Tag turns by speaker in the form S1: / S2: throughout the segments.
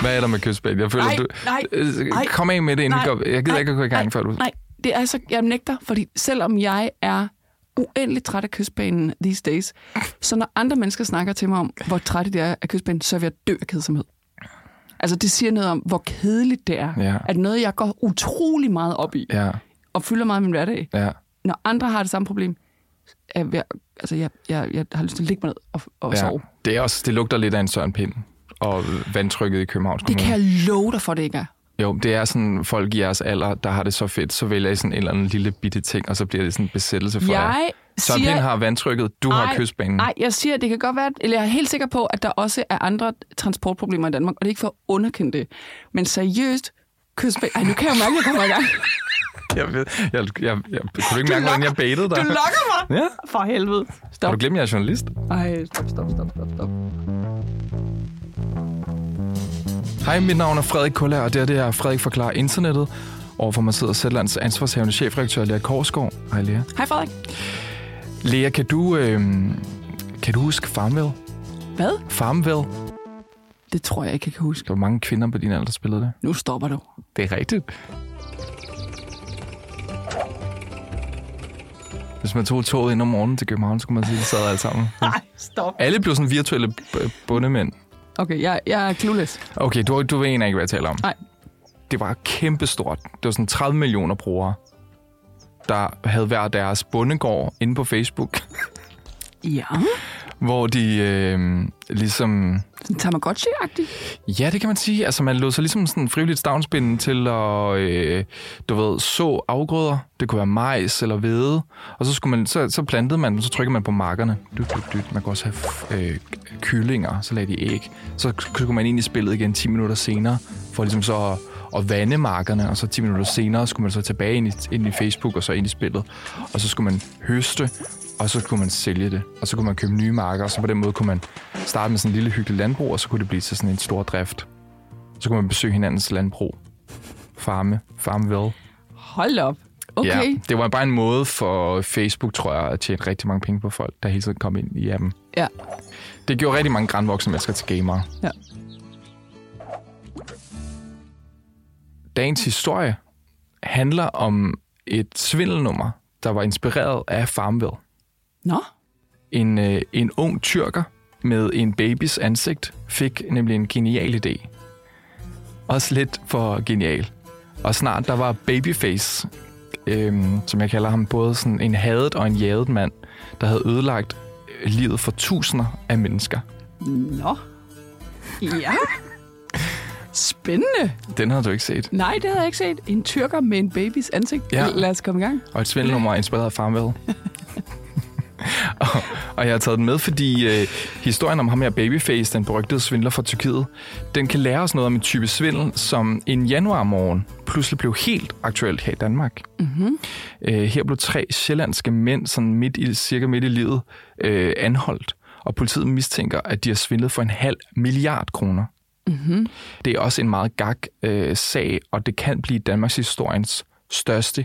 S1: Hvad er der med kystbanen? Jeg føler,
S2: Nej,
S1: du...
S2: nej,
S1: Øh, Kom af med det, inden vi
S2: nej,
S1: går... Jeg gider
S2: nej,
S1: ikke at gå i gang,
S2: nej,
S1: før du...
S2: Nej, det er så, jeg nægter, fordi selvom jeg er uendelig træt af kystbanen these days, så når andre mennesker snakker til mig om, hvor træt de er af kystbanen, så vil jeg dø af kedsomhed. Altså, det siger noget om, hvor kedeligt det er.
S1: Ja.
S2: At noget, jeg går utrolig meget op i,
S1: Ja,
S2: og fylder meget af min hverdag.
S1: ja.
S2: Når andre har det samme problem, er jeg, altså, jeg, jeg, jeg har lyst til at ligge mig ned og, og
S1: ja.
S2: sove.
S1: Det, er også, det lugter lidt af en Søren Pind og vandtrykket i Københavns
S2: Det
S1: Kommune.
S2: kan jeg love dig for, det ikke er.
S1: Jo, det er sådan folk i jeres alder, der har det så fedt, så vælger I sådan en eller anden lille bitte ting, og så bliver det sådan en besættelse for jer.
S2: Jeg
S1: Søren
S2: siger,
S1: Pind har vandtrykket, du har
S2: Ej,
S1: kystbanen.
S2: Nej, jeg siger, det kan godt være, eller jeg er helt sikker på, at der også er andre transportproblemer i Danmark, og det er ikke for at underkende det. Men seriøst, kystbanen... Ej, nu kan jeg jo mærke, at jeg kommer i gang.
S1: Jeg, ved, jeg, jeg, jeg, kunne du ikke mærke, hvordan jeg baitede dig?
S2: Du lokker mig!
S1: Ja.
S2: For helvede.
S1: Har
S2: Stop.
S1: du glemt, at jeg er journalist?
S2: Ej, stop, stop, stop, stop, stop.
S1: Hej, mit navn er Frederik Kuller, og det er det er Frederik Forklarer Internettet. Overfor mig sidder Sætlands ansvarshavende chefredaktør Lea Korsgaard. Hej Lea.
S2: Hej Frederik.
S1: Lea, kan du, øh, kan du huske Farmville?
S2: Hvad?
S1: Farmville?
S2: Det tror jeg ikke, jeg kan huske.
S1: Der var mange kvinder på din alder, der spillede det.
S2: Nu stopper du.
S1: Det er rigtigt. Hvis man tog toget ind om morgenen til København, så kunne man sige, at de sad alle sammen.
S2: Nej, stop.
S1: Alle blev sådan virtuelle bundemænd.
S2: Okay, jeg, jeg er clueless.
S1: Okay, du, du ved egentlig ikke, hvad jeg taler om.
S2: Nej.
S1: Det var kæmpestort. Det var sådan 30 millioner brugere, der havde hver deres bundegård inde på Facebook,
S2: Ja.
S1: hvor de øh, ligesom...
S2: Tamagotchi-agtigt.
S1: Ja, det kan man sige. Altså, man lod sig ligesom sådan frivilligt stavnsbinde til at, øh, du ved, så afgrøder. Det kunne være majs eller hvede. Og så, skulle man, så, så plantede man, så trykker man på markerne. Dyt, dyt, dyt. Man kunne også have øh, kyllinger, så lagde de æg. Så, så kunne man ind i spillet igen 10 minutter senere, for ligesom så at, at vande markerne. Og så 10 minutter senere skulle man så tilbage ind i, ind i Facebook og så ind i spillet. Og så skulle man høste, og så kunne man sælge det. Og så kunne man købe nye marker, og så på den måde kunne man starte med sådan en lille hyggelig landbrug, og så kunne det blive til sådan en stor drift. Så kunne man besøge hinandens landbrug. Farme. Farmville.
S2: Hold op. Okay.
S1: Ja, det var bare en måde for Facebook, tror jeg, at tjene rigtig mange penge på folk, der hele tiden kom ind i appen.
S2: Ja.
S1: Det gjorde rigtig mange grænvoksne mennesker til gamere.
S2: Ja.
S1: Dagens historie handler om et svindelnummer, der var inspireret af Farmville.
S2: Nå,
S1: En, øh, en ung tyrker med en babys ansigt fik nemlig en genial idé. Også lidt for genial. Og snart der var Babyface, øhm, som jeg kalder ham, både sådan en hadet og en jaget mand, der havde ødelagt øh, livet for tusinder af mennesker.
S2: Nå. Ja. Spændende.
S1: Den havde du ikke set.
S2: Nej, det havde jeg ikke set. En tyrker med en babys ansigt.
S1: Ja.
S2: Lad os komme i gang.
S1: Og et svindelnummer er inspireret af Farmville. og, jeg har taget den med, fordi øh, historien om ham her Babyface, den berygtede svindler fra Tyrkiet, den kan lære os noget om en type svindel, som en januarmorgen pludselig blev helt aktuelt her i Danmark. Mm-hmm. Øh, her blev tre sjællandske mænd, sådan midt i, cirka midt i livet, øh, anholdt. Og politiet mistænker, at de har svindlet for en halv milliard kroner. Mm-hmm. Det er også en meget gag øh, sag, og det kan blive Danmarks historiens største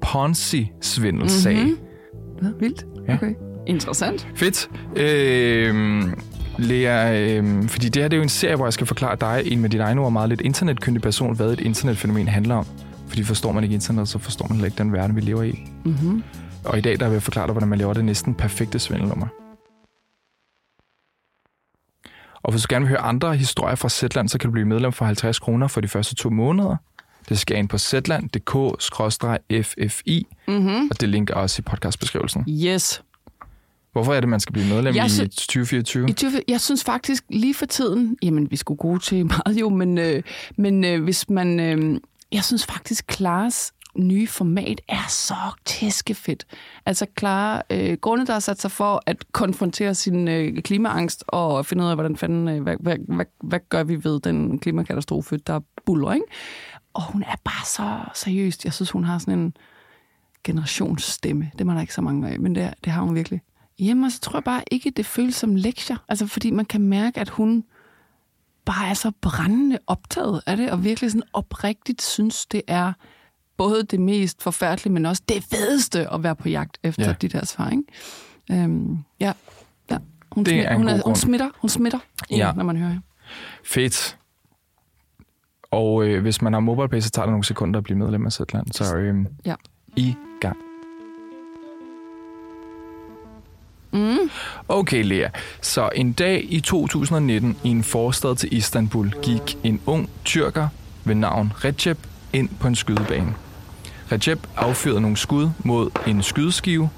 S1: Ponzi-svindelsag. Mm-hmm.
S2: Vildt.
S1: Ja.
S2: Interessant.
S1: Fedt. Øh, Lea, øh, fordi det her det er jo en serie, hvor jeg skal forklare dig, en med din egne ord, meget lidt internetkyndig person, hvad et internetfænomen handler om. Fordi forstår man ikke internet, så forstår man heller ikke den verden, vi lever i.
S2: Mm-hmm.
S1: Og i dag der vil jeg forklare dig, hvordan man laver det næsten perfekte svindelnummer. Og hvis du gerne vil høre andre historier fra Zetland, så kan du blive medlem for 50 kroner for de første to måneder. Det skal ind på zetland.dk-ffi,
S2: Mm-hmm.
S1: og det linker også i podcastbeskrivelsen.
S2: Yes.
S1: Hvorfor er det, man skal blive medlem
S2: Jeg
S1: i
S2: sy-
S1: 2024?
S2: I 20, jeg synes faktisk lige for tiden, jamen vi skulle gode til meget jo, men, øh, men øh, hvis man, øh, jeg synes faktisk Klares nye format er så tæskefedt. Altså Clara, øh, grunde der har sat sig for at konfrontere sin øh, klimaangst og finde ud af, hvordan fanden, øh, hvad, hvad, hvad, hvad gør vi ved den klimakatastrofe, der buller, ikke? Og hun er bare så seriøst. Jeg synes, hun har sådan en generationsstemme. Det er der ikke så mange af, men det, det har hun virkelig. Jamen, og så tror jeg bare ikke, det føles som lektier. Altså, fordi man kan mærke, at hun bare er så brændende optaget af det, og virkelig sådan oprigtigt synes, det er både det mest forfærdelige, men også det fedeste at være på jagt efter
S1: Ja.
S2: de der svar, ikke? Øhm, ja, ja. Hun,
S1: Det
S2: smitter,
S1: er
S2: hun,
S1: god
S2: hun smitter, hun smitter,
S1: Ja.
S2: ja. når man hører hende.
S1: Fedt. Og øh, hvis man har MobilePay, så tager det nogle sekunder at blive medlem af Zetland. Så øh,
S2: Ja.
S1: i
S2: Mm.
S1: Okay, Lea. Så en dag i 2019 i en forstad til Istanbul gik en ung tyrker ved navn Recep ind på en skydebane. Recep affyrede nogle skud mod en skydeskive,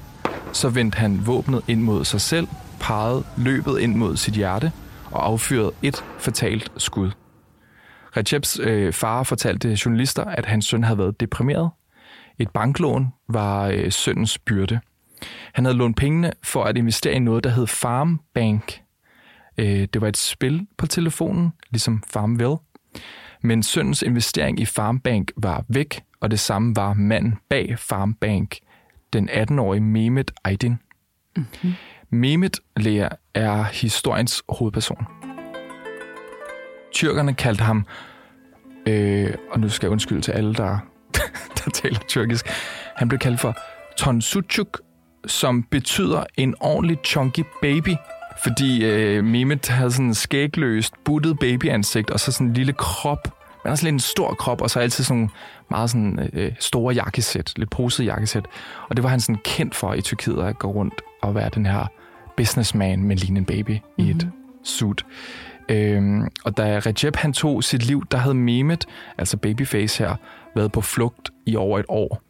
S1: så vendte han våbnet ind mod sig selv, pegede løbet ind mod sit hjerte og affyrede et fatalt skud. Receps øh, far fortalte journalister, at hans søn havde været deprimeret. Et banklån var øh, sønnens byrde. Han havde lånt pengene for at investere i noget, der hed Farm Bank. Øh, det var et spil på telefonen, ligesom Farmville. Men sønnens investering i Farm Bank var væk, og det samme var manden bag Farm Bank, den 18-årige Mehmet Aydin. Mm-hmm. Mehmet Lea er historiens hovedperson. Tyrkerne kaldte ham, øh, og nu skal jeg undskylde til alle, der, der taler tyrkisk, han blev kaldt for Tonsuchuk, som betyder en ordentlig chunky baby, fordi øh, Mehmet havde sådan en skægløst, buttet babyansigt, og så sådan en lille krop, men også lidt en stor krop, og så altid sådan meget sådan, øh, store jakkesæt, lidt posede jakkesæt. Og det var han sådan kendt for i Tyrkiet, at gå rundt og være den her businessman med lignende baby mm-hmm. i et suit. Øhm, og da Recep han tog sit liv, der havde Mehmet, altså babyface her, været på flugt i over et år.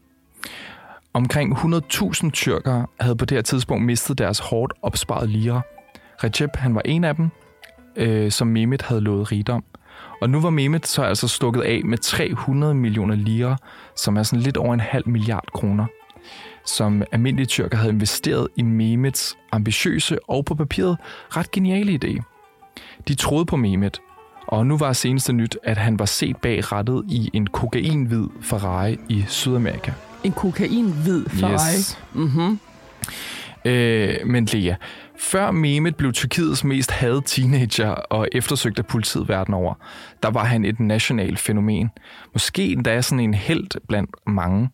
S1: Omkring 100.000 tyrkere havde på det her tidspunkt mistet deres hårdt opsparede lire. Recep han var en af dem, øh, som Mehmet havde lovet rigdom. Og nu var Mehmet så altså stukket af med 300 millioner lire, som er sådan lidt over en halv milliard kroner, som almindelige tyrker havde investeret i Mehmets ambitiøse og på papiret ret geniale idé. De troede på Mehmet, og nu var seneste nyt, at han var set bag rettet i en kokainhvid Ferrari i Sydamerika.
S2: En kokain-hvid Ferrari.
S1: Yes.
S2: Mm-hmm.
S1: Øh, men Lea, før Mehmet blev Tyrkiets mest hadede teenager og eftersøgt af politiet verden over, der var han et nationalt fænomen. Måske endda sådan en held blandt mange.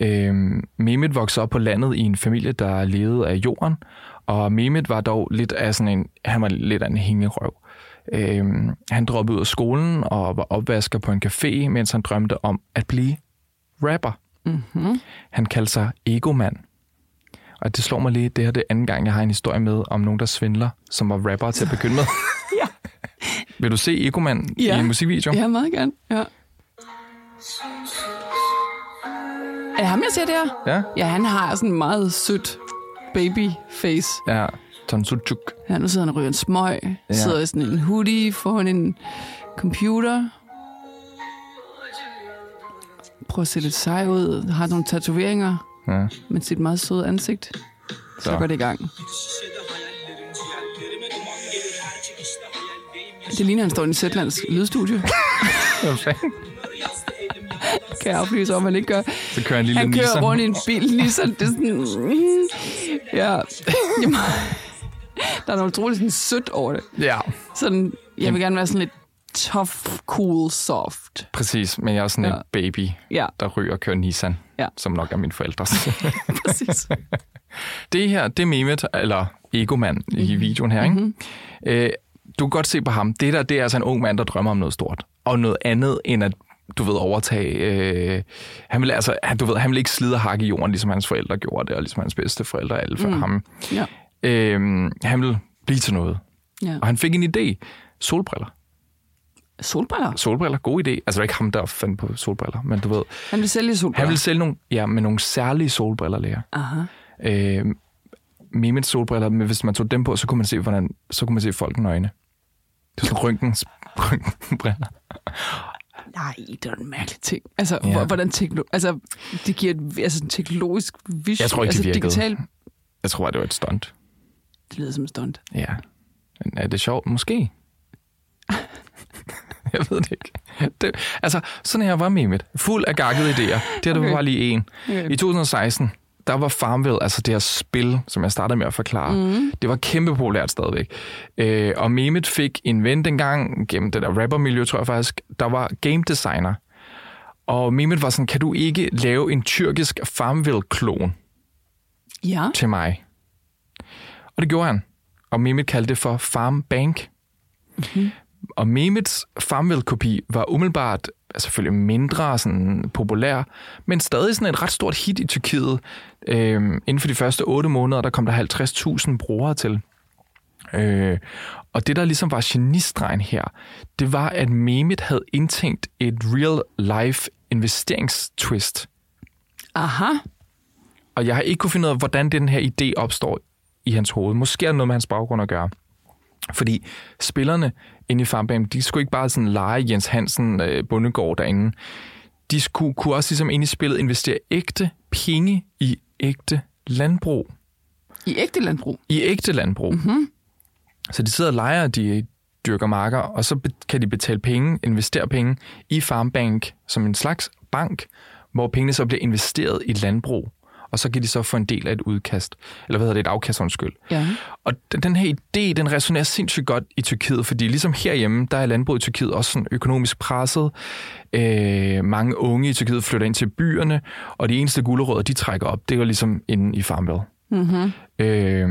S1: Øh, Mehmet voksede op på landet i en familie, der levede af jorden, og Mehmet var dog lidt af sådan en, han var lidt af en hængerøv. Øh, han droppede ud af skolen og var opvasker på en café, mens han drømte om at blive rapper.
S2: Mm-hmm.
S1: Han kaldte sig egomand. Og det slår mig lige, det her det er anden gang, jeg har en historie med om nogen, der svindler, som var rapper til at begynde med.
S2: Ja.
S1: Vil du se Egomand
S2: Ja.
S1: i en musikvideo?
S2: Ja, meget gerne. Ja. Er det ham, jeg ser der?
S1: Ja.
S2: Ja, han har sådan en meget sødt babyface.
S1: Ja, Tonsuchuk.
S2: Ja, nu sidder han og ryger en smøg. Ja. Sidder i sådan en hoodie foran en computer. Prøver at se lidt sej ud. Har nogle tatoveringer
S1: Ja.
S2: med sit meget søde ansigt. Så,
S1: Så.
S2: går det i gang. Det ligner, han står i en Zetlands lydstudie. Kan jeg oplyse om, han ikke gør.
S1: Så kører en lille
S2: Han kører
S1: Nissan.
S2: rundt i en bil, Nissan. Det er sådan... mm, Ja. Jamen, der er noget utroligt sådan sødt over det.
S1: Ja,
S2: Sådan, jeg vil gerne være sådan lidt tough, cool, soft.
S1: præcis. Men jeg er sådan
S2: Ja.
S1: en baby,
S2: Ja,
S1: der ryger og kører Nissan.
S2: Ja.
S1: Som nok er mine forældres.
S2: præcis.
S1: det her, det er Mehmet, eller Egomand
S2: Mhm.
S1: i videoen her, ikke? Øh, du kan godt se på ham. Det der, det er altså en ung mand, der drømmer om noget stort. Og noget andet end at du ved, overtage. Øh, han vil altså, han, du ved, han vil ikke slide og hakke i jorden, ligesom hans forældre gjorde det, og ligesom hans bedste forældre alle før
S2: Mm.
S1: ham.
S2: Ja.
S1: Øh, han vil blive til noget.
S2: ja.
S1: Og han fik en idé. Solbriller.
S2: Solbriller.
S1: Solbriller, god idé. Altså, det var ikke ham, der fandt på solbriller, men du ved,
S2: Han vil sælge solbriller.
S1: han vil sælge nogle, ja, med nogle særlige solbriller, lærer.
S2: Aha.
S1: Øh, Mehmets solbriller, men hvis man tog dem på, så kunne man se, hvordan, så kunne man se folk nøgne. Det er sådan rynkens, rynkenbriller.
S2: Nej, det er en mærkelig ting. Altså,
S1: Ja.
S2: hvordan tekno... Altså, det giver et, altså, en teknologisk vision.
S1: Jeg tror ikke,
S2: altså,
S1: det virkede.
S2: Digital...
S1: Jeg tror, det var et stunt.
S2: Det lyder som en stunt.
S1: Ja. Men er det sjovt? Måske. jeg ved det ikke. Det, altså, sådan her var Mehmet. Fuld af gakkede idéer. Det her, var
S2: Okay.
S1: bare lige en.
S2: Okay.
S1: I 2016, der var Farmville, altså det her spil, som jeg startede med at forklare, mm. det var kæmpe populært stadigvæk. Øh, og Mehmet fik en ven dengang, gennem det der rappermiljø, tror jeg faktisk, der var game designer. Og Mehmet var sådan, kan du ikke lave en tyrkisk Farmville-klon
S2: Ja.
S1: til mig? Og det gjorde han. Og Mehmet kaldte det for Farm Bank. Mm-hmm. Og Mehmets Farmville-kopi var umiddelbart altså selvfølgelig mindre sådan, populær, men stadig sådan et ret stort hit i Tyrkiet. Øhm, inden for de første otte måneder, der kom der 50.000 brugere til. Øh, og det, der ligesom var genistregen her, det var, at Mehmet havde indtænkt et real-life investeringstwist.
S2: Aha.
S1: Og jeg har ikke kunne finde ud af, hvordan den her idé opstår i hans hoved. Måske er det noget med hans baggrund at gøre. Fordi spillerne inde i farmbanen, de skulle ikke bare sådan lege Jens Hansen øh, bundegård derinde. De skulle, kunne også ligesom ind i spillet investere ægte penge i ægte landbrug.
S2: I ægte landbrug?
S1: I ægte landbrug. Mm-hmm. Så de sidder og leger, de dyrker marker, og så kan de betale penge, investere penge i Farmbank som en slags bank, hvor pengene så bliver investeret i landbrug og så kan de så få en del af et udkast, eller hvad hedder det, et afkast, undskyld.
S2: Ja.
S1: Og den her idé, den resonerer sindssygt godt i Tyrkiet, fordi ligesom herhjemme, der er landbruget i Tyrkiet også sådan økonomisk presset. Øh, mange unge i Tyrkiet flytter ind til byerne, og de eneste gulerødder, de trækker op, det er ligesom inde i Farmville.
S2: Mm-hmm.
S1: Øh,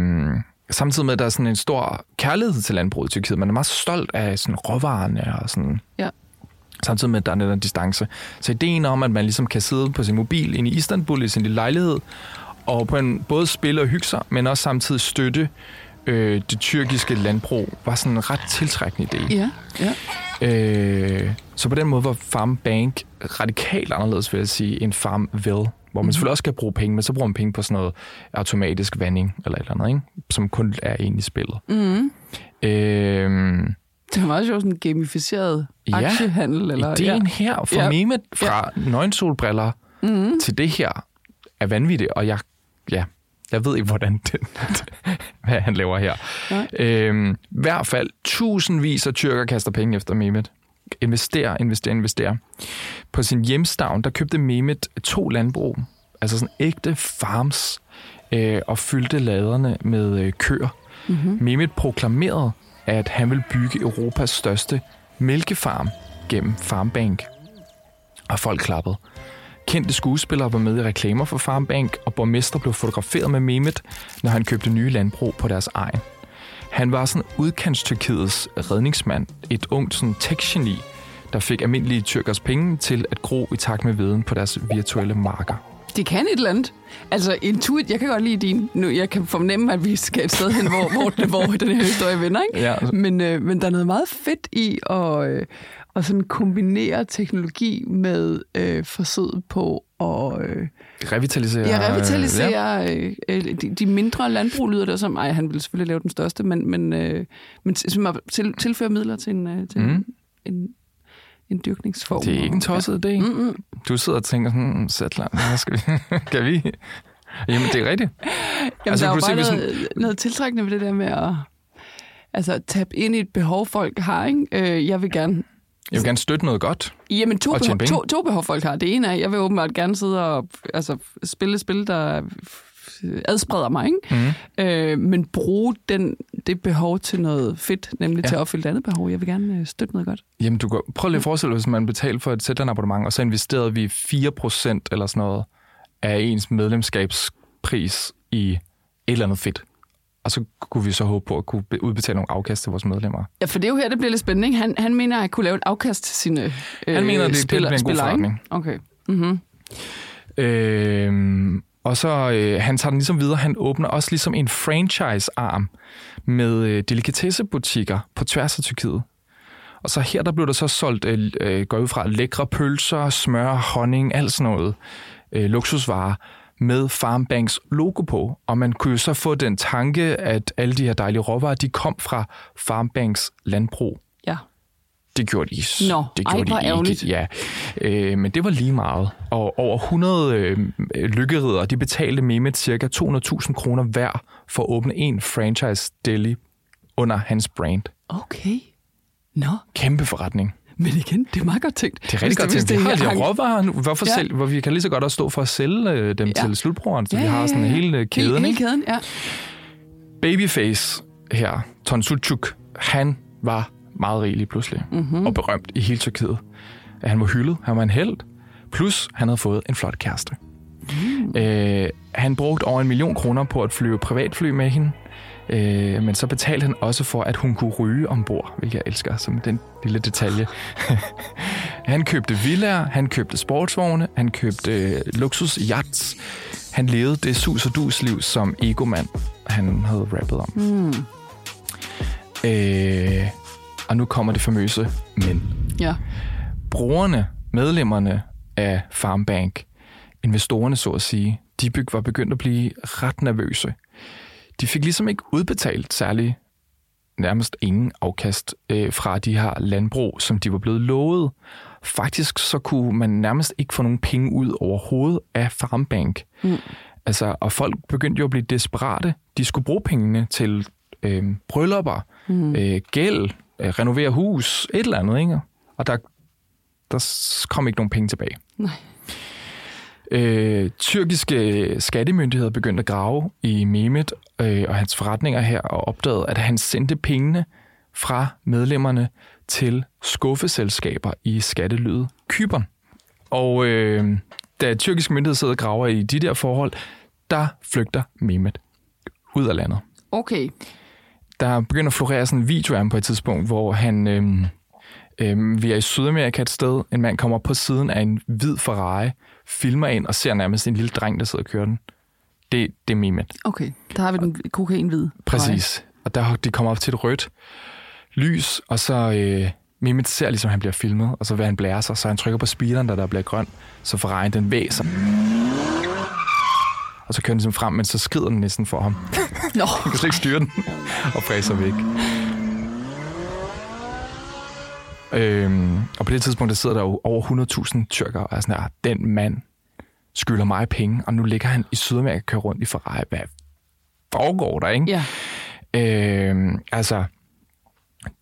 S1: samtidig med, at der er sådan en stor kærlighed til landbruget i Tyrkiet. Man er meget stolt af sådan råvarerne og sådan...
S2: Ja
S1: samtidig med, at der er den distance. Så ideen om, at man ligesom kan sidde på sin mobil inde i Istanbul i sin lille lejlighed, og på en, både spille og hygge sig, men også samtidig støtte øh, det tyrkiske landbrug, var sådan en ret tiltrækkende idé.
S2: Ja, ja.
S1: Øh, så på den måde var Farm Bank radikalt anderledes, vil jeg sige, end Farmville, hvor man mm. selvfølgelig også skal bruge penge, men så bruger man penge på sådan noget automatisk vanding eller et eller andet, ikke? som kun er i spillet.
S2: Mm.
S1: Øh,
S2: det var meget sjovt, sådan gamificeret ja, aktiehandel. Eller,
S1: ideen ja. her fra ja. Mehmet, fra ja. nøgensolbriller mm-hmm. til det her, er vanvittigt, og jeg, ja, jeg ved ikke, hvordan den, hvad han laver her. Ja. Øhm, I hvert fald tusindvis af tyrker kaster penge efter Mehmet. Invester, invester, invester. På sin hjemstavn, der købte Mehmet to landbrug, altså sådan ægte farms, øh, og fyldte laderne med øh, køer. Mm-hmm. Mehmet proklamerede, at han vil bygge Europas største mælkefarm gennem Farmbank. Og folk klappede. Kendte skuespillere var med i reklamer for Farmbank, og borgmester blev fotograferet med Mehmet, når han købte nye landbrug på deres egen. Han var sådan udkantstyrkiets redningsmand, et ungt sådan tech-geni, der fik almindelige tyrkers penge til at gro i takt med viden på deres virtuelle marker.
S2: Det kan et eller andet. Altså, intuit, jeg kan godt lide din... Nu, jeg kan fornemme, at vi skal et sted hen, hvor, hvor, hvor den her historie vender, ikke?
S1: Ja.
S2: Men, øh, men der er noget meget fedt i at, øh, at sådan kombinere teknologi med øh, forsøget på at... Øh,
S1: revitalisere...
S2: Ja, revitalisere ja. Øh, øh, de, de mindre landbrug, lyder det som. Ej, han ville selvfølgelig lave den største, men, men, øh, men til, tilføre midler til en, øh, til mm. en, en en dyrkningsform.
S1: Det er ikke en tosset idé. Mm-mm. Du sidder og tænker sådan, hmm, Sætland, hvad skal vi, kan vi? Jamen, det er rigtigt.
S2: Jamen, altså, der er jo bare noget, sådan... noget tiltrækkende ved det der med at altså, tabe ind i et behov, folk har. Ikke? Øh, jeg vil gerne
S1: jeg vil gerne støtte noget godt.
S2: Jamen, to, behov, to, to behov folk har. Det ene er, jeg vil åbenbart gerne sidde og altså, spille spil, der adspreder mig, ikke? Mm. Øh, men bruge den, det behov til noget fedt, nemlig ja. til at opfylde et andet behov. Jeg vil gerne øh, støtte noget godt.
S1: Jamen, du kan prøv lige at forestille dig, hvis man betaler for et abonnement, og så investerede vi 4% eller sådan noget af ens medlemskabspris i et eller andet fedt. Og så kunne vi så håbe på at kunne udbetale nogle afkast til vores medlemmer.
S2: Ja, for det er jo her, det bliver lidt spændende. Ikke? Han, han mener at kunne lave et afkast til sine
S1: øh, Han mener, det, spiller, det bliver en god forretning.
S2: Okay. Mm-hmm.
S1: Øh, og så øh, han tager den ligesom videre. Han åbner også ligesom en franchise-arm med øh, delikatessebutikker på tværs af Tyrkiet. Og så her der blev der så solgt, øh, øh, går ud fra, lækre pølser, smør, honning, alt sådan noget, øh, luksusvarer med Farmbanks logo på. Og man kunne jo så få den tanke, at alle de her dejlige råvarer, de kom fra Farmbanks landbrug. Det gjorde de,
S2: Nå,
S1: det gjorde
S2: ej,
S1: de
S2: ikke. Ærgerligt.
S1: Ja. Øh, men det var lige meget. Og over 100 øh, lykkeridder, de betalte Mehmet cirka 200.000 kroner hver for at åbne en franchise deli under hans brand.
S2: Okay. Nå.
S1: Kæmpe forretning.
S2: Men igen, det er meget godt tænkt.
S1: Det er rigtig godt tænkt. Vi har de råvarer nu. Hvorfor ja. selv, hvor vi kan lige så godt også stå for at sælge øh, dem ja. til slutbrugeren, så ja, vi har sådan en hele kæden.
S2: Hele, hele kæden, ja.
S1: Babyface her, Tonsuchuk, han var meget rig lige pludselig, mm-hmm. og berømt i hele Tyrkiet. At han var hyldet, han var en held, plus han havde fået en flot kæreste. Mm. Øh, han brugte over en million kroner på at flyve privatfly med hende. Øh, men så betalte han også for, at hun kunne ryge ombord, hvilket jeg elsker som den lille detalje. han købte villaer, han købte sportsvogne, han købte øh, luksus yachts. Han levede det sus og dus liv som egomand, han havde rappet om.
S2: Mm.
S1: Øh, og nu kommer det famøse men.
S2: Ja.
S1: Brugerne, medlemmerne af Farmbank, investorerne så at sige, de var begyndt at blive ret nervøse. De fik ligesom ikke udbetalt særlig nærmest ingen afkast øh, fra de her landbrug, som de var blevet lovet. Faktisk så kunne man nærmest ikke få nogen penge ud overhovedet af Farmbank.
S2: Mm.
S1: Altså, og folk begyndte jo at blive desperate. De skulle bruge pengene til øh, bryllupper, mm. øh, gæld, øh, renovere hus, et eller andet, ikke? Og der, der kom ikke nogen penge tilbage.
S2: Nej.
S1: Øh, tyrkiske skattemyndigheder begyndte at grave i Mehmet øh, og hans forretninger her og opdagede, at han sendte pengene fra medlemmerne til skuffeselskaber i skattelyet Kyberen. Og øh, da tyrkiske myndigheder sidder og graver i de der forhold, der flygter Mehmet ud af landet.
S2: Okay.
S1: Der begynder at florere sådan en video af ham på et tidspunkt, hvor han... Øh, øh, vi er i Sydamerika et sted. En mand kommer på siden af en hvid Ferrari, filmer ind og ser nærmest en lille dreng, der sidder og kører den. Det, det er Mehmet.
S2: Okay, der har vi den kokainhvid.
S1: Præcis. Og der de kommer op til et rødt lys, og så øh, Mehmet ser ligesom, han bliver filmet, og så vil han blære sig, så han trykker på speederen, der der bliver grøn, så Ferrari'en den væser. Og så kører den ligesom frem, men så skrider den næsten for ham.
S2: Nå.
S1: Han kan slet ikke styre den, og fræser væk. Øhm, og på det tidspunkt, der sidder der jo over 100.000 tyrker, og er sådan her, den mand skylder mig penge, og nu ligger han i Sydamerika og kører rundt i Ferrari. Hvad foregår der, ikke?
S2: Ja.
S1: Øhm, altså,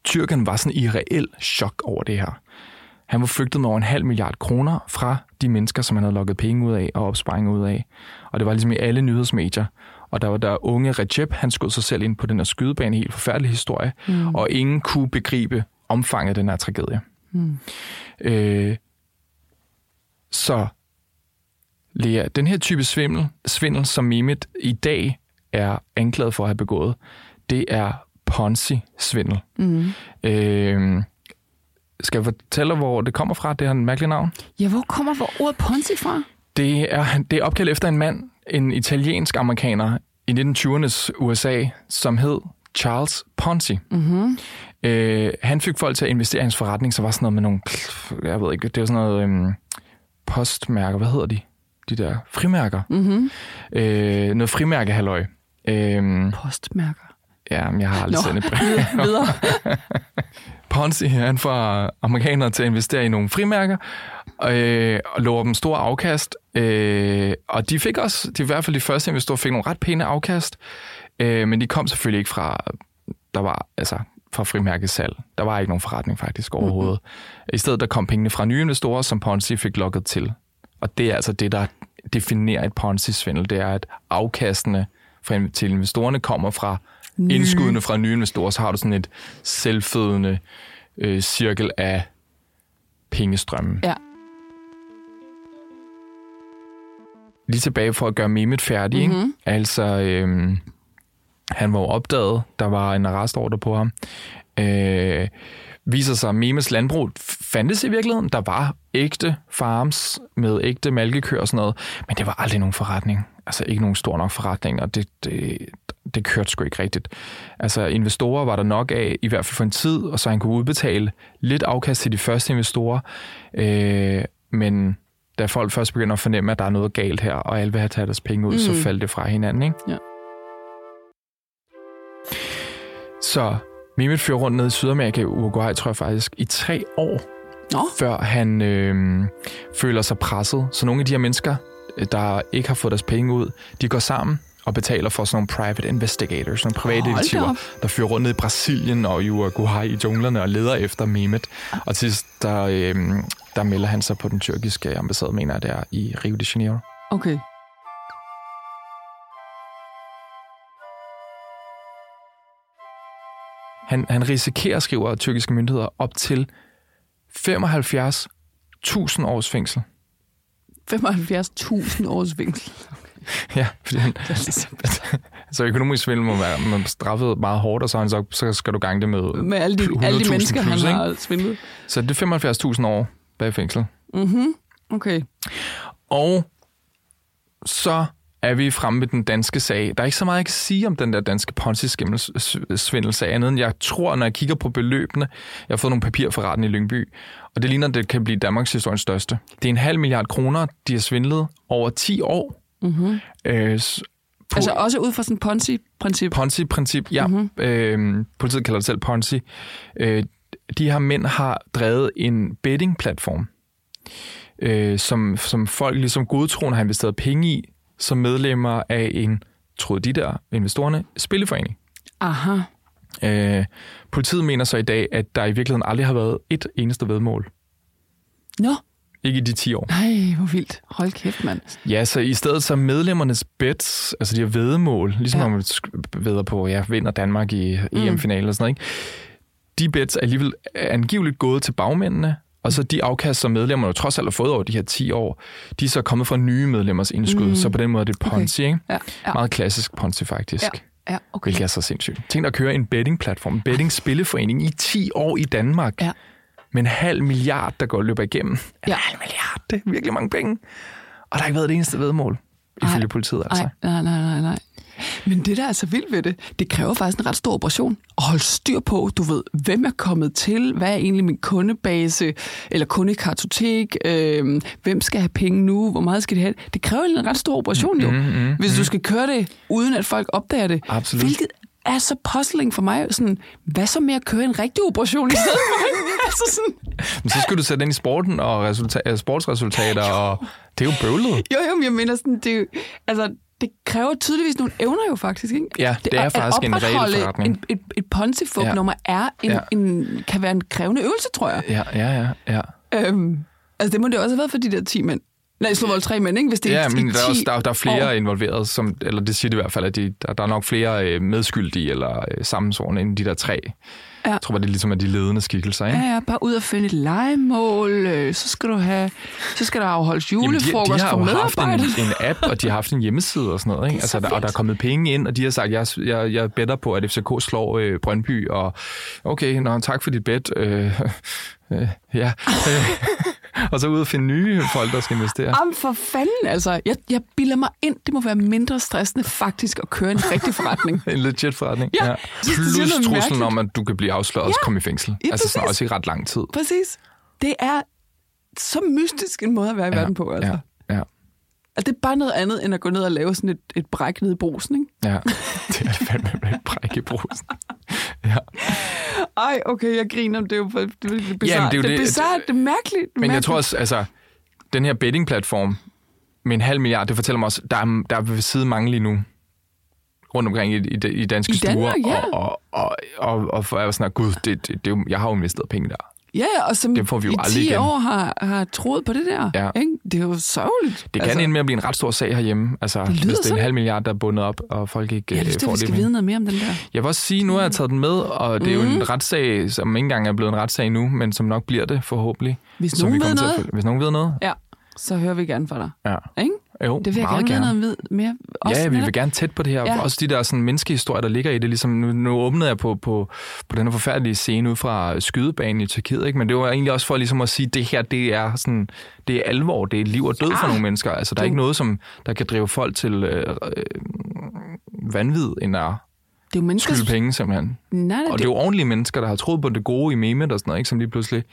S1: tyrken var sådan i reel chok over det her. Han var flygtet med over en halv milliard kroner fra de mennesker, som han havde lukket penge ud af og opsparing ud af. Og det var ligesom i alle nyhedsmedier. Og der var der unge Recep, han skød sig selv ind på den her skydebane, helt forfærdelig historie. Mm. Og ingen kunne begribe omfanget af den her tragedie.
S2: Mm.
S1: Øh, så Lea, den her type svindel, svindel, som Mimit i dag er anklaget for at have begået, det er Ponzi-svindel.
S2: Mm.
S1: Øh, skal jeg fortælle hvor det kommer fra? Det har en mærkelig navn.
S2: Ja, hvor kommer hvor ordet Ponzi fra?
S1: Det er, det er opkaldt efter en mand, en italiensk amerikaner i 1920'ernes USA, som hed Charles Ponzi.
S2: Mm-hmm.
S1: Øh, han fik folk til at investere i hans forretning, så var sådan noget med nogle, jeg ved ikke, det var sådan noget øhm, postmærker, hvad hedder de? De der frimærker.
S2: Mm-hmm.
S1: Øh, noget frimærkehalløj. Øh,
S2: Postmærker.
S1: ja, men jeg har aldrig
S2: Nå,
S1: sendt et brev.
S2: Videre.
S1: Ponzi, han får amerikanere til at investere i nogle frimærker, øh, og lover dem store afkast. Øh, og de fik også, de i hvert fald de første investorer, fik nogle ret pæne afkast, øh, men de kom selvfølgelig ikke fra, der var, altså, fra frimærkesalg. Der var ikke nogen forretning faktisk overhovedet. Mm-hmm. I stedet der kom pengene fra nye investorer, som Ponzi fik lukket til. Og det er altså det, der definerer et Ponzi-svindel. Det er, at afkastene fra, til investorerne kommer fra
S2: Nye.
S1: indskuddene fra nye investorer. Så har du sådan et selvfødende øh, cirkel af pengestrømme.
S2: Ja.
S1: Lige tilbage for at gøre Mehmet færdig. Mm-hmm. Ikke? Altså, øhm, han var jo opdaget, der var en arrestordre på ham. Øh, viser sig, at Mehmets landbrug fandtes i virkeligheden. Der var ægte farms med ægte malkekøer og sådan noget, men det var aldrig nogen forretning. Altså ikke nogen stor nok forretning, og det, det, det kørte sgu ikke rigtigt. Altså investorer var der nok af, i hvert fald for en tid, og så han kunne udbetale lidt afkast til de første investorer. Øh, men da folk først begynder at fornemme, at der er noget galt her, og alle vil have taget deres penge ud, mm. så faldt det fra hinanden. Ikke?
S2: Ja.
S1: Så Mehmet fører rundt ned i Sydamerika, Uruguay, tror jeg faktisk, i tre år,
S2: Nå,
S1: før han øh, føler sig presset. Så nogle af de her mennesker, øh, der ikke har fået deres penge ud, de går sammen og betaler for sådan nogle private investigators, nogle private
S2: da
S1: detektiver, der fører rundt ned i Brasilien og i Uruguay i junglerne og leder efter Mehmet. Og til sidst, der, øh, der melder han sig på den tyrkiske ambassade, mener jeg, der i Rio de Janeiro.
S2: okay.
S1: Han, han risikerer, skriver tyrkiske myndigheder, op til 75.000 års fængsel.
S2: 75.000 års fængsel.
S1: Ja, fordi han, så økonomisk svindel må være man straffet meget hårdt, og så, han så, så skal du gange det med
S2: Med alle de, alle de
S1: 100.000
S2: mennesker,
S1: plus,
S2: han har svindlet.
S1: Så det er 75.000 år bag fængsel.
S2: Mhm. Okay.
S1: Og så er vi fremme ved den danske sag. Der er ikke så meget, jeg kan sige om den der danske Ponzi-svindelsag, andet end jeg tror, når jeg kigger på beløbene, jeg har fået nogle papirer fra retten i Lyngby, og det ligner, at det kan blive Danmarks historiens største. Det er en halv milliard kroner, de har svindlet over 10 år.
S2: Mm-hmm.
S1: Øh, på
S2: Altså også ud fra sådan Ponzi-princip.
S1: Ponzi-princip, ja.
S2: Mhm.
S1: Mm-hmm. Øh, politiet kalder det selv Ponzi. Øh, de her mænd har drevet en betting-platform, øh, som, som folk ligesom godtroende har investeret penge i, som medlemmer af en, troede de der investorerne, spilleforening.
S2: Aha.
S1: Øh, politiet mener så i dag, at der i virkeligheden aldrig har været et eneste vedmål.
S2: Nå,
S1: Ikke i de 10 år.
S2: nej, hvor vildt. Hold kæft, mand.
S1: Ja, så i stedet så er medlemmernes bets, altså de her vedemål, ligesom
S2: Ja.
S1: når man vedder på, ja, vinder Danmark i EM-finalen og sådan noget, ikke? de bets er alligevel angiveligt gået til bagmændene, og så de afkast, som medlemmerne jo trods alt har fået over de her 10 år, de er så kommet fra nye medlemmers indskud,
S2: Mm.
S1: mm. så på den måde er det
S2: Okay.
S1: Ponzi, ikke?
S2: Ja, ja.
S1: Meget klassisk Ponzi faktisk.
S2: Ja, ja okay.
S1: Hvilket er så sindssygt. Tænk dig at køre en betting-platform, en betting-spilleforening i 10 år i Danmark,
S2: Ja.
S1: Med en halv milliard, der går og løber igennem. En
S2: Ja.
S1: halv milliard, det er virkelig mange penge. Og der har ikke været det eneste vedmål, ifølge politiet altså.
S2: Nej, nej, nej, nej. Men det, der er så vildt ved det, det kræver faktisk en ret stor operation. At holde styr på, du ved, hvem er kommet til, hvad er egentlig min kundebase, eller kundekartotek, øh, hvem skal have penge nu, hvor meget skal de have. Det kræver en ret stor operation jo,
S1: Mm, mm,
S2: hvis du skal køre det, uden at folk opdager det.
S1: Absolut.
S2: Hvilket er så puzzling for mig. Sådan, hvad så med at køre en rigtig operation i stedet for? altså sådan,
S1: Men så skal du sætte ind i sporten og resulta- sportsresultater, og det er jo bøvlet.
S2: Jo, jo, men jeg mener sådan, det, er jo- altså, det kræver tydeligvis nogle evner jo faktisk, ikke?
S1: Ja, det er
S2: at
S1: faktisk en
S2: opretholde
S1: forretning.
S2: En, et, et ponzi-fup-nummer er en,
S1: Ja.
S2: en, kan være en krævende øvelse, tror jeg.
S1: Ja, ja, ja. ja.
S2: Øhm, altså, det må det også have været for de der 10 mænd. Nej, slå vold tre mænd, ikke? Hvis det er
S1: Ja, men der er,
S2: 10
S1: også, der, der er flere
S2: år.
S1: involveret, som, eller det siger det i hvert fald, at de, der, der er nok flere øh, medskyldige eller øh, sammensvorene end de der tre.
S2: Ja.
S1: Jeg tror, det er ligesom er de ledende skikkelser, ikke?
S2: Ja, ja, bare ud og finde et legemål, øh, så skal du have, så skal der afholdes
S1: Jamen, de,
S2: julefrokost
S1: de har
S2: for
S1: jo haft en, en app, og de har haft en hjemmeside og sådan noget. Ikke? Altså, der, og der er kommet penge ind, og de har sagt, jeg, jeg, jeg better på, at FCK slår øh, Brøndby, og okay, nå, tak for dit bet. Øh, øh, ja. og så ud og finde nye folk, der skal investere.
S2: Jamen for fanden, altså. Jeg, jeg bilder mig ind, det må være mindre stressende faktisk at køre en rigtig forretning.
S1: En legit forretning.
S2: Ja, siger
S1: Plus truslen om, at du kan blive afsløret og
S2: Ja.
S1: komme i fængsel.
S2: Ja,
S1: altså sådan
S2: præcis.
S1: også i ret lang tid.
S2: Præcis. Det er så mystisk en måde at være i verden på, altså.
S1: Ja, ja,
S2: Altså, det er bare noget andet, end at gå ned og lave sådan et, et bræk nede i brusen, ikke?
S1: ja. Det er fandme et bræk i brusen. Ja.
S2: Ej, okay, jeg griner, det er jo for- det er, det bizarrt.
S1: Jamen, det er jo
S2: det, er
S1: det-
S2: det er mærkeligt.
S1: Men jeg tror også, altså, den her betting-platform med en halv milliard, det fortæller mig også, der er, der er ved siden mange lige nu rundt omkring i, i, i danske
S2: I
S1: stuer.
S2: Danmark, ja.
S1: Og, og, og, og, og var sådan, gud, det, det, det, er jo- jeg har jo investeret penge der.
S2: Ja, og som
S1: Det får vi jo
S2: i
S1: aldrig
S2: 10
S1: igen.
S2: år har, har troet på det der.
S1: Ja.
S2: Ikke? Det er jo sørgeligt.
S1: Det kan altså, ende med at blive en ret stor sag herhjemme, altså,
S2: Det
S1: hvis det er en halv milliard, der er bundet op, og folk ikke
S2: jeg
S1: øh,
S2: lyst til,
S1: får
S2: at vi
S1: det
S2: skal
S1: med.
S2: vide noget mere om den der.
S1: Jeg vil også sige, nu har jeg taget den med, og det er jo en retssag, som ikke engang er blevet en retssag nu, men som nok bliver det forhåbentlig.
S2: Hvis nogen ved
S1: at
S2: noget,
S1: følge. Hvis nogen ved noget.
S2: ja, så hører vi gerne fra dig.
S1: Ja.
S2: Ikke?
S1: Jo,
S2: Det vil jeg
S1: meget
S2: gerne, vide noget mere. Også
S1: ja, vi vil gerne tæt på det her.
S2: Ja.
S1: Ja. Også de der sådan, menneskehistorier, der ligger i det. Ligesom, nu, nu åbnede jeg på, på, på den her forfærdelige scene ud fra skydebanen i Tyrkiet. Ikke? Men det var egentlig også for ligesom at sige, at det her det er, sådan, det er alvor. Det er liv og død for
S2: Ah,
S1: nogle mennesker. Altså, der er ikke noget, som der kan drive folk til øh, øh, vanvid, end at
S2: Det er jo mennesker...
S1: skylde penge simpelthen.
S2: Nej, nej,
S1: Og det er jo ordentlige mennesker, der har troet på det gode i memet og sådan noget, ikke? som lige pludselig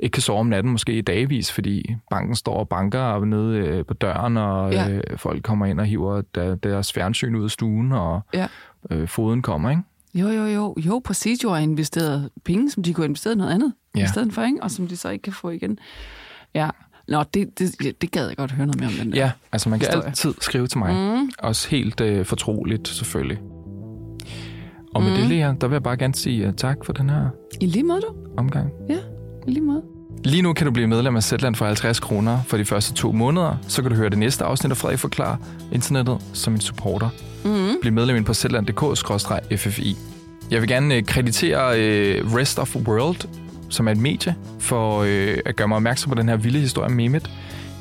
S1: ikke kan sove om natten, måske i dagvis, fordi banken står og banker nede øh, på døren, og
S2: Ja.
S1: øh, folk kommer ind og hiver der, deres fjernsyn ud af stuen, og
S2: Ja.
S1: øh, foden kommer, ikke?
S2: Jo, jo, jo. Jo, præcis. Jo har investeret penge, som de kunne have investeret noget andet ja. i stedet for, ikke? og som de så ikke kan få igen. Ja. Nå, det, det, det gad jeg godt høre noget mere om den der.
S1: Ja, altså man kan
S2: Historie.
S1: altid skrive til mig.
S2: Mm.
S1: Også helt øh, fortroligt, selvfølgelig. Og med mm. det, Lea, der vil jeg bare gerne sige uh, tak for den her
S2: I lige måde, du.
S1: omgang.
S2: Ja, i lige måde.
S1: Lige nu kan du blive medlem af Zetland for 50 kroner for de første to måneder. Så kan du høre det næste afsnit af Frederik Forklar internettet som en supporter.
S2: Mm.
S1: Bliv medlem ind på zetland.dk-ffi. Jeg vil gerne øh, kreditere øh, Rest of World, som er et medie, for øh, at gøre mig opmærksom på den her vilde historie om Mehmet.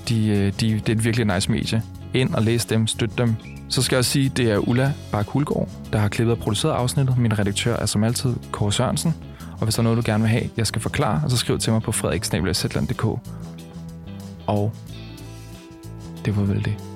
S1: De, øh, de, det er et virkelig nice medie. Ind og læs dem, støt dem. Så skal jeg også sige, at det er Ulla Bak Hulgaard, der har klippet og produceret afsnittet. Min redaktør er som altid Kåre Sørensen. Og hvis der er noget, du gerne vil have, jeg skal forklare, så skriv til mig på frederiksnabel.dk. Og det var vel det.